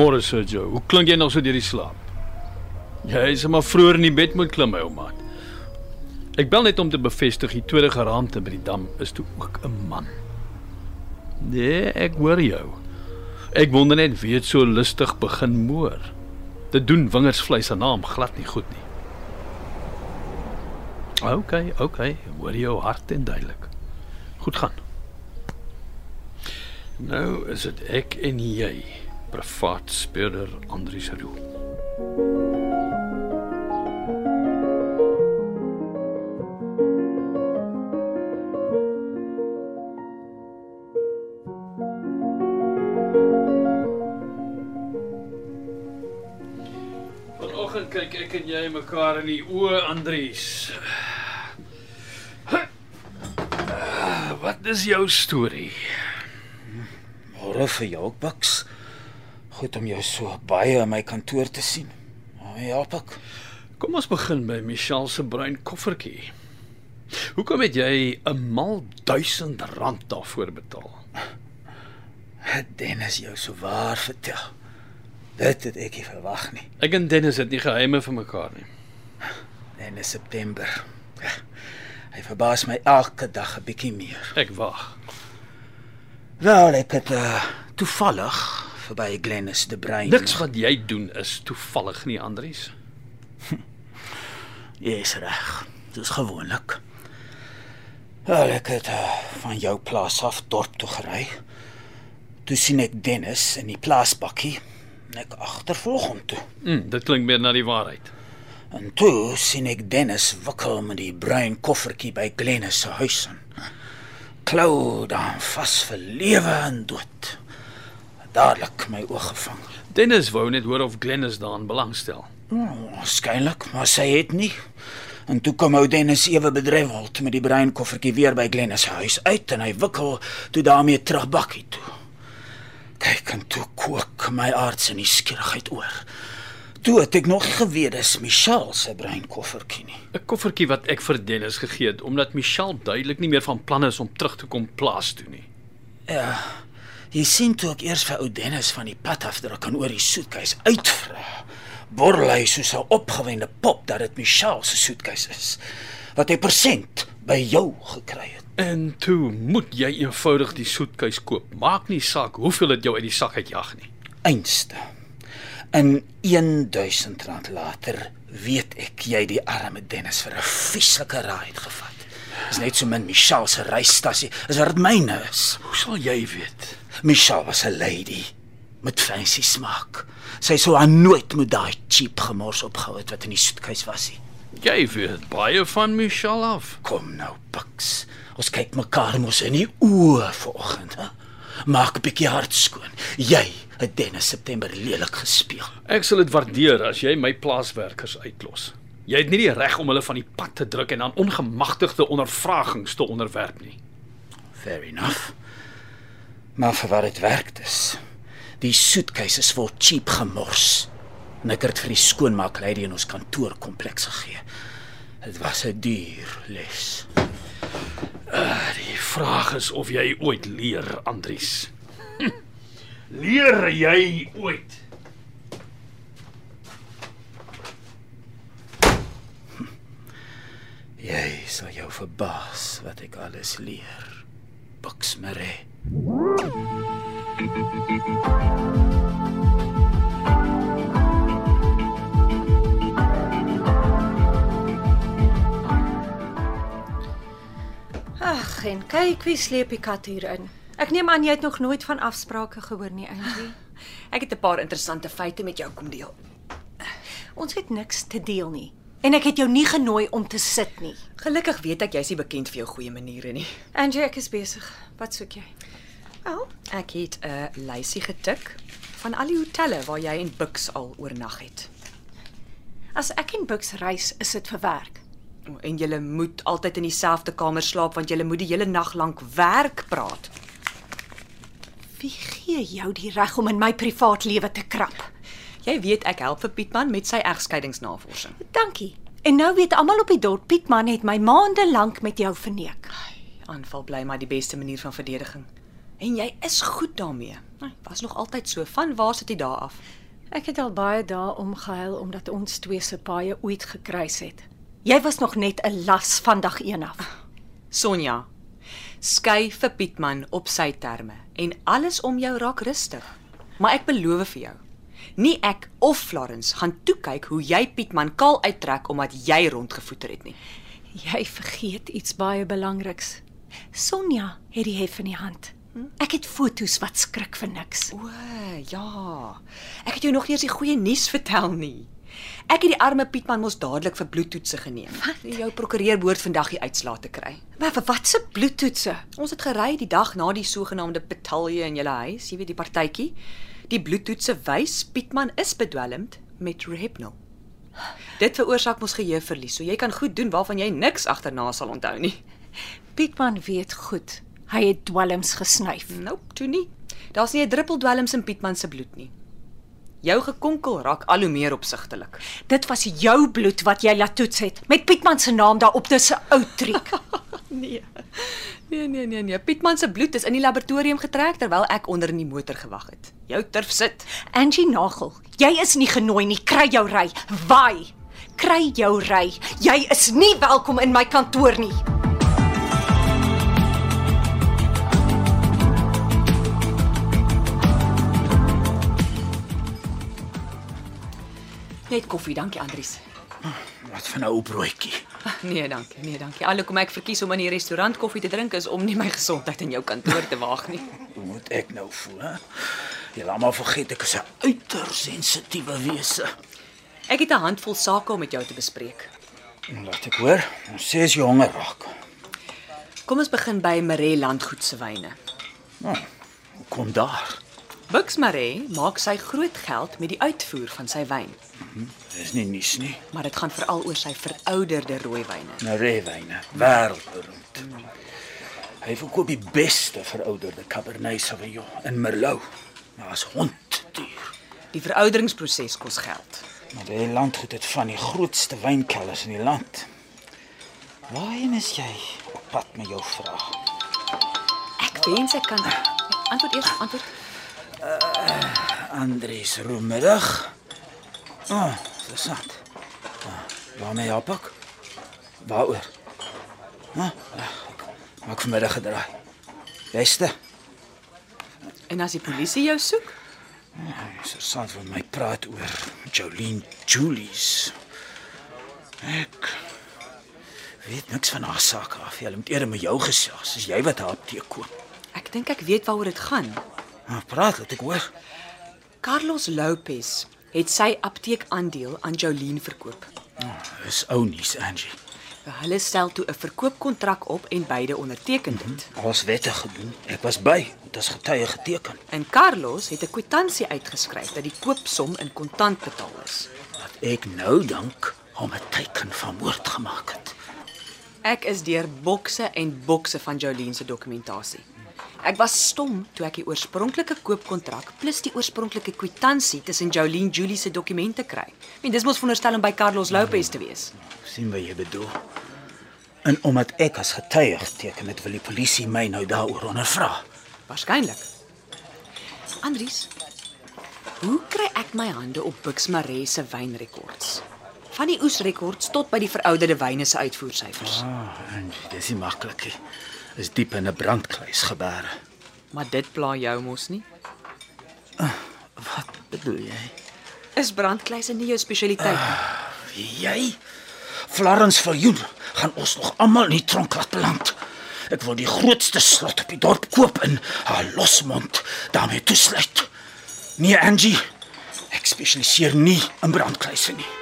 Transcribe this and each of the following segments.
Môre Sir Joe. Hoe klink jy nog so deur die slaap? Jy is maar vroeër in die bed moet klim, my ou maat. Ek bel net om te bevestig die tweede geraamte by die dam is toe ook 'n man. Nee, ek hoor jou. Ek wonder net wie het so lustig begin moor. Dit doen wingersvleis aan naam glad nie goed nie. OK, OK, hoor jou hart en duidelik. Goed gaan. Nou is dit ek en jy privaat speurder Andrius Roo. Vanoggend kyk ek en jy mekaar in die oë Andrius. Wat is jou storie? Môre vir jou ook, Bux. Goed om jou so baie in my kantoor te sien. Oh, ja, Bux. Kom ons begin by Michelle se bruin koffertjie. Hoekom het jy 'n mal 1000 rand daarvoor betaal? Dennis jou so waar vertel. Dit het ek nie verwag nie. Ek en Dennis het nie geheime vir mekaar nie. En in September. Hy verbaas my elke dag 'n bietjie meer. Ek wag. Wel, ek het uh, toevallig verby Glennis de Bruin. Niks wat jy doen is toevallig nie, Andries. Jy is reg. Dis gewoonlik. Wel, ek het uh, van jou plaas af dorp toe gery. Toe sien ek Dennis in die plaasbakkie en ek agtervolg hom toe. Mm, dit klink meer na die waarheid. En toe sien ek Dennis wikkel met die bruin koffertjie by Glennis se huis in. Klou dan vas vir lewe en dood. Dadelik my oog gevang. Dennis wou net hoor of Glennis daaraan belangstel. Oh, Waarskynlik, maar sy het nie. En toe kom ou Dennis ewe bedryweld met die bruin koffertjie weer by Glennis se huis uit en hy wikkel toe daarmee terug bakkie toe. Kyk en toe kook my aards in die skierigheid oor. Toe het ek nog geweet dis Michelle se bruin koffertjie nie. 'n Koffertjie wat ek vir Dennis gegee het omdat Michelle duidelik nie meer van plan is om terug te kom plaas toe nie. Ja. Jy sien toe ek eers vir ou Dennis van die pad afdruk en oor die soetkuis uitvra. Borrel hy soos 'n opgewende pop dat dit Michelle se soetkuis is wat hy persent by jou gekry het. En toe moet jy eenvoudig die soetkuis koop. Maak nie saak hoeveel dit jou uit die sak uitjag nie. Einste. In 1000 rand later weet ek jy die arme Dennis vir 'n vieslike raai het gevat. Dis net so min Michelle se reisstasie as wat dit myne is. Hoe sal jy weet? Michelle was 'n lady met fancy smaak. Sy sou aan nooit met daai cheap gemors opgehou het wat in die soetkuis was nie. Jy weet baie van Michelle af. Kom nou, Bux. Ons kyk mekaar mos in die oë vanoggend, hè? Maak 'n bietjie hart skoon. Jy het Dennis September lelik gespeel. Ek sal dit waardeer as jy my plaaswerkers uitlos. Jy het nie die reg om hulle van die pad te druk en aan ongemagtigde ondervragings te onderwerp nie. Fair enough. Maar vir wat dit werk is. Die soetkuis is vol cheap gemors. En ek het vir die skoonmaaklady in ons kantoorkompleks gegee. Dit was 'n duur les. Die vraag is of jy ooit leer, Andries. Hm. Leer jy ooit? Jy sal jou verbaas wat ek alles leer. Buxmere. Ag, en kyk wie sleep die kat hier in. Ek neem aan jy het nog nooit van afsprake gehoor nie, Angie. Ek het 'n paar interessante feite met jou kom deel. Ons het niks te deel nie. En ek het jou nie genooi om te sit nie. Gelukkig weet ek jy's nie bekend vir jou goeie maniere nie. Angie, ek is besig. Wat soek jy? Wel, ek het 'n lysie getik van al die hotelle waar jy en Bux al oornag het. As ek en Bux reis, is dit vir werk. O, En jy moet altyd in dieselfde kamer slaap want jy moet die hele nag lank werk praat. Wie gee jou die reg om in my privaat lewe te krap? Jy weet ek help vir Pietman met sy egskeidingsnavorsing. Dankie. En nou weet almal op die dorp Pietman het my maande lank met jou verneek. Aanval bly maar die beste manier van verdediging. En jy is goed daarmee. Was nog altyd so. Van waar sit jy daar af? Ek het al baie dae omgehuil omdat ons twee se paaie ooit gekruis het. Jy was nog net 'n las van dag 1 af. Sonja, skei vir Pietman op sy terme en alles om jou raak rustig. Maar ek beloof vir jou, nie ek of Florence gaan toe kyk hoe jy Pietman kaal uittrek omdat jy rondgevoeter het nie. Jy vergeet iets baie belangriks. Sonja het die hef in die hand. Ek het foto's wat skrik vir niks. O, ja. Ek het jou nog nie eens die goeie nuus vertel nie. Ek het die arme Pietman mos dadelik vir bloedtoetse geneem. Wat? Jou prokureur behoort vandag die uitslae te kry. Maar vir wat se bloedtoetse? Ons het gery die dag na die sogenaamde betalje in julle huis, jy weet die partytjie. Die bloedtoetse wys Pietman is bedwelmd met Rohypnol. Dit veroorsaak mos geheueverlies, so jy kan goed doen waarvan jy niks agterna sal onthou nie. Pietman weet goed. Hy het dwelms gesnyf. Nope, toe nie. Daar's nie 'n druppel dwelms in Pietman se bloed nie. Jou gekonkel raak al hoe meer opsigtelik. Dit was jou bloed wat jy laat toets het met Pietman se naam daarop. Dis 'n ou triek. Nee. Nee nee nee nee. Pietman se bloed is in die laboratorium getrek terwyl ek onder in die motor gewag het. Jou turf sit. Angie Nagel, jy is nie genooi nie. Kry jou ry. Waai. Kry jou ry. Jy is nie welkom in my kantoor nie. Net koffie, dankie Andries. Wat van 'n ou broodjie. Nee, dankie. Nee, dankie. Alhoewel ek verkies om in die restaurant koffie te drink is om nie my gesondheid in jou kantoor te waag nie. Hoe moet ek nou voel, hè? Jy laat maar vergeet ek is 'n uiters sensitiewe wese. Ek het 'n handvol sake om met jou te bespreek. Laat ek hoor. Ons sê as jy honger raak. Kom ons begin by Maree Landgoed se wyne. Nou, kom daar? Bux Maree maak sy groot geld met die uitvoer van sy wyn, Dis nie nuus nie. maar dit gaan veral oor sy verouderde rooiwyne. Marewyne, wêreldberoemd. Hy verkoop die beste verouderde Cabernet Sauvignon in Merlot. Maar as hond duur. Die verouderingsproses kos geld. Maar die landgoed het van die grootste wynkelders in die land. Waarheen is jy op pad met jou vraag? Ek wens ek kan antwoord eers antwoord. Andries Roemiddag. Ah, oh, interessant. Ah, waarmee help ek? Waaroor? Ah, ek maak vanmiddag gedraai. Beste, En as die polisie jou soek, interessant wat my praat oor Jolene Julies. Ek weet niks van haar saak af. Jy moet eerder met jou gesels. Dis jy wat haar apteek koop. ek dink ek weet waaroor dit gaan. Maar praat, laat ek hoor. Carlos Lopez het sy apteekaandeel aan Jolene verkoop. Dis ou nuus, Angie. Hulle stel toe 'n verkoopkontrak op en beide onderteken dit. Alles wettig gedoen. Ek was by. Dit is getuie geteken. En Carlos het 'n kwitansie uitgeskryf dat die koopsom in kontant betaal is. Wat ek nou dink om 'n teken van moord gemaak het. Ek is deur bokse en bokse van Jolene se dokumentasie. Ek was stom toe ek die oorspronklike koopkontrak plus die oorspronklike kwitansie tussen Jolene Julie se dokumente kry. Ek meen dis mos veronderstel om by Carlos Lopez te wees. sien wat jy bedoel. En omdat ek as getuie geteken het, wil die polisie my nou daaroor ondervra. Waarskynlik. Andries, hoe kry ek my hande op Bux Maree se wynrekords? Van die oesrekords tot by die verouderde wyne se uitvoersyfers. Ah, Angie, dis nie maklik nie. Is diep in 'n brandkluis gebeur. Maar dit pla jou mos nie? Wat bedoel jy? Is brandkluise nie jou spesialiteit nie? Jy? Florence Viljoen gaan ons nog almal in die tronk laat beland. Ek wil die grootste slot op die dorp koop en haar losmond daarmee toesluit. Nee, Angie. Ek spesialiseer nie in brandkluise nie.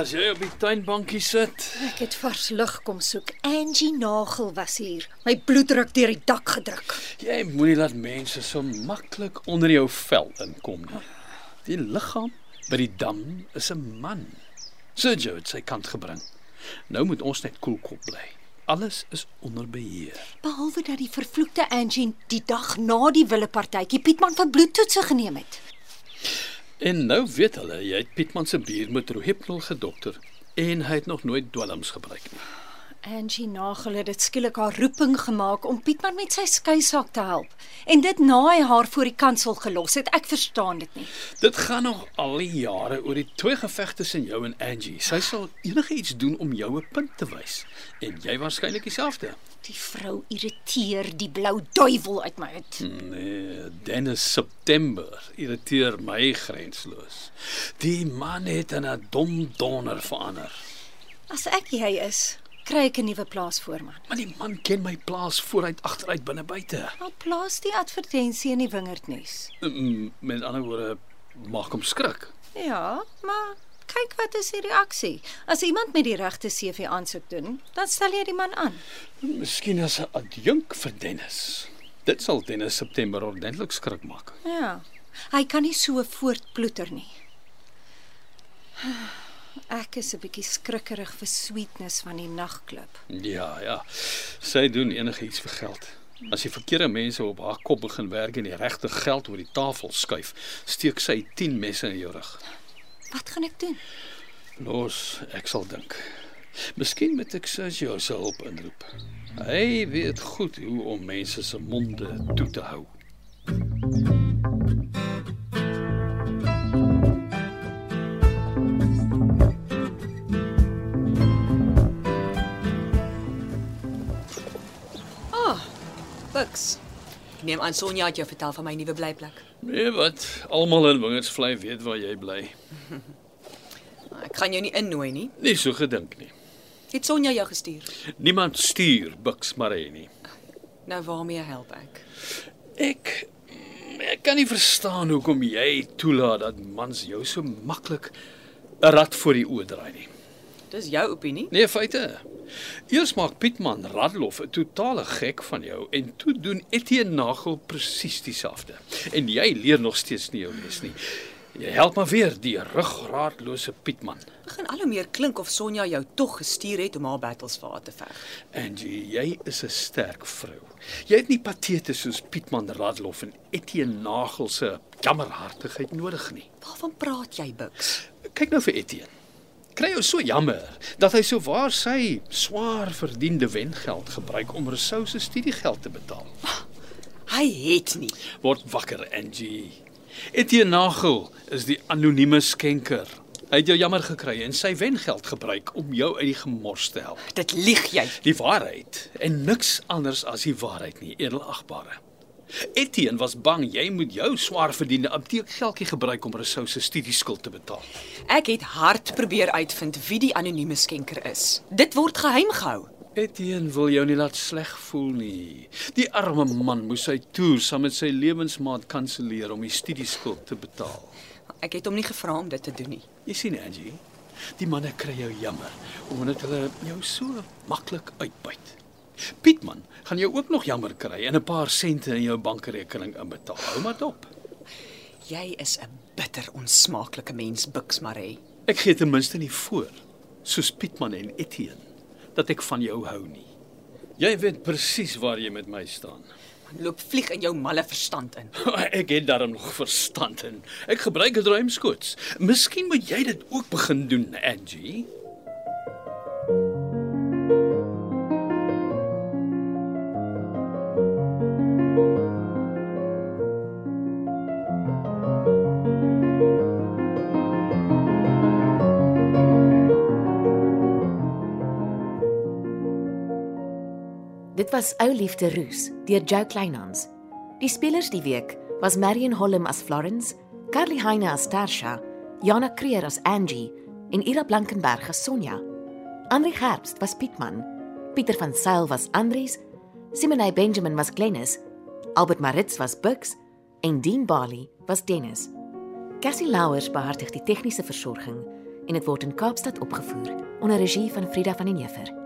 As jy op die tuinbankie sit. Ek het vars lug kom soek. Angie Nagel was hier. My bloeddruk deur die dak gedruk. Jy moenie laat mense so maklik onder jou vel inkom nie. Die liggaam by die dam is 'n man. Sergio het sy kant gebring. Nou moet ons net koelkop bly. Alles is onder beheer. Behalwe dat die vervloekte Angie die dag na die willepartytjie Pietman vir bloedtoetse geneem het. En nou weet hulle jy het Pietman se bier met Rohypnol gedokter en hy het nog nooit dwelms gebruik nie. Angie Nagel het dit skielik haar roeping gemaak om Pietman met sy skei saak te help. En dit na hy haar voor die kansel gelos het. Ek verstaan dit nie. Dit gaan nog al die jare oor die twee gevegte tussen jou en Angie. Sy sal enigiets doen om jou 'n punt te wys en jy waarskynlik dieselfde. Die vrou irriteer die blou duiwel uit my uit. Nee, Dennis September irriteer my grensloos. Die man het in 'n dom donder verander. As ek jy is, kry ek 'n nuwe plaasvoorman. Maar die man ken my plaas vooruit, agteruit, binne buite. Nou plaas die advertensie in die wingerdnuus. Mm, Met ander woorde, maak hom skrik. Ja, maar kyk wat is die reaksie. As iemand met die regte CV aansoek doen, dan stel jy die man aan. Miskien as 'n adjunk vir Dennis. Dit sal Dennis September ordentlik skrik maak. Ja. Hy kan nie so voortploeter nie. Ek is 'n bietjie skrikkerig vir sweetness van die nagklub. Ja, ja. Sy doen enigiets vir geld. As die verkeerde mense op haar kop begin werk en die regte geld oor die tafel skuif, steek sy 10 messe in jou rug. Wat gaan ek doen? Los, ek sal dink. Miskien moet ek Sergio se hulp inroep. Hy weet goed hoe om mense se monde toe te hou. Buks. Ek neem aan Sonja het jou vertel van my nuwe blyplek. Nee, wat? Almal in Wingerdsvlei weet waar jy bly. Ek gaan jou nie innooi nie. Nie so gedink nie. Het Sonja jou gestuur? Niemand stuur Bucks Maree nie. Nou waarmee help ek? Ek ek kan nie verstaan hoekom jy toelaat dat mans jou so maklik 'n rad voor die oë draai nie. Dis jou opinie. Nee, feite. Eers maak Pietman Radloff 'n totale gek van jou en toe doen Etienne Nagel presies dieselfde. En jy leer nog steeds nie jou les nie. Jy help maar weer die ruggraatlose Pietman. Begin al hoe meer klink of Sonja jou tog gestuur het om haar battles vir haar te veg. Angie, jy is 'n sterk vrou. Jy het nie patete soos Pietman Radloff en Etienne Nagel se jammerhartigheid nodig nie. Waarvan praat jy, Buks? Kyk nou vir Etienne. Kry jou so jammer dat hy so waar sy swaar verdiende wengeld gebruik om Rousseau se studiegeld te betaal. Hy het nie. Word wakker, Angie. Etienne Nagel is die anonieme skenker. Hy het jou jammer gekry en sy wengeld gebruik om jou uit die gemors te help. Dit lieg jy. Die waarheid en niks anders as die waarheid nie, edelagbare. Etienne was bang jy moet jou swaar verdiende apteekgeldjie gebruik om Rousseau se studieskuld te betaal. Ek het hard probeer uitvind wie die anonieme skenker is. Dit word geheim gehou. Etienne wil jou nie laat sleg voel nie. Die arme man moes sy toer saam met sy lewensmaat kanselleer om die studieskuld te betaal. Ek het hom nie gevra om dit te doen nie. Jy sien Angie, die manne kry jou jammer omdat hulle jou so maklik uitbuit. Pietman gaan jou ook nog jammer kry en 'n paar sente in jou bankrekening inbetaal. Hou maar dop. Jy is 'n bitter onsmaaklike mens, Buks Maree. Ek gee ten minste nie voor soos Pietman en Etienne dat ek van jou hou nie. Jy weet presies waar jy met my staan. Loop vlieg in jou malle verstand in. Ek het darm nog verstand in. Ek gebruik dit ruimskoots. Miskien moet jy dit ook begin doen, Angie. Dit was Ou Liefde Roos deur Jo Kleinhans. Die spelers die week was Marion Holm as Florence, Carly Heine as Tarsha, Jana Creer as Angie en Ira Blankenberg as Sonja. Andri Gerbst was Pietman, Pieter van Sail was Andries, Simone Benjamin was Glennis, Albert Maritz was Bux en Dean Bali was Dennis. Cassie Louwers behartig die tegniese versorging en dit word in Kaapstad opgevoer onder regie van Frida van den Heever.